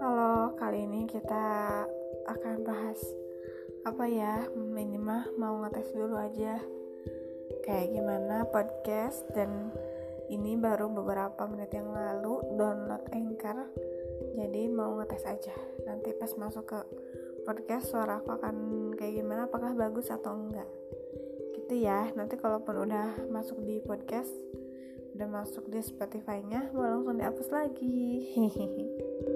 halo kali ini kita akan bahas apa ya? Minimal mau ngetes dulu aja. Kayak gimana podcast dan ini baru beberapa menit yang lalu download Anchor. Jadi mau ngetes aja. Nanti pas masuk ke podcast suara aku akan kayak gimana? Apakah bagus atau enggak? Gitu ya. Nanti kalaupun udah masuk di podcast udah masuk di Spotify-nya mau langsung dihapus lagi. hehehe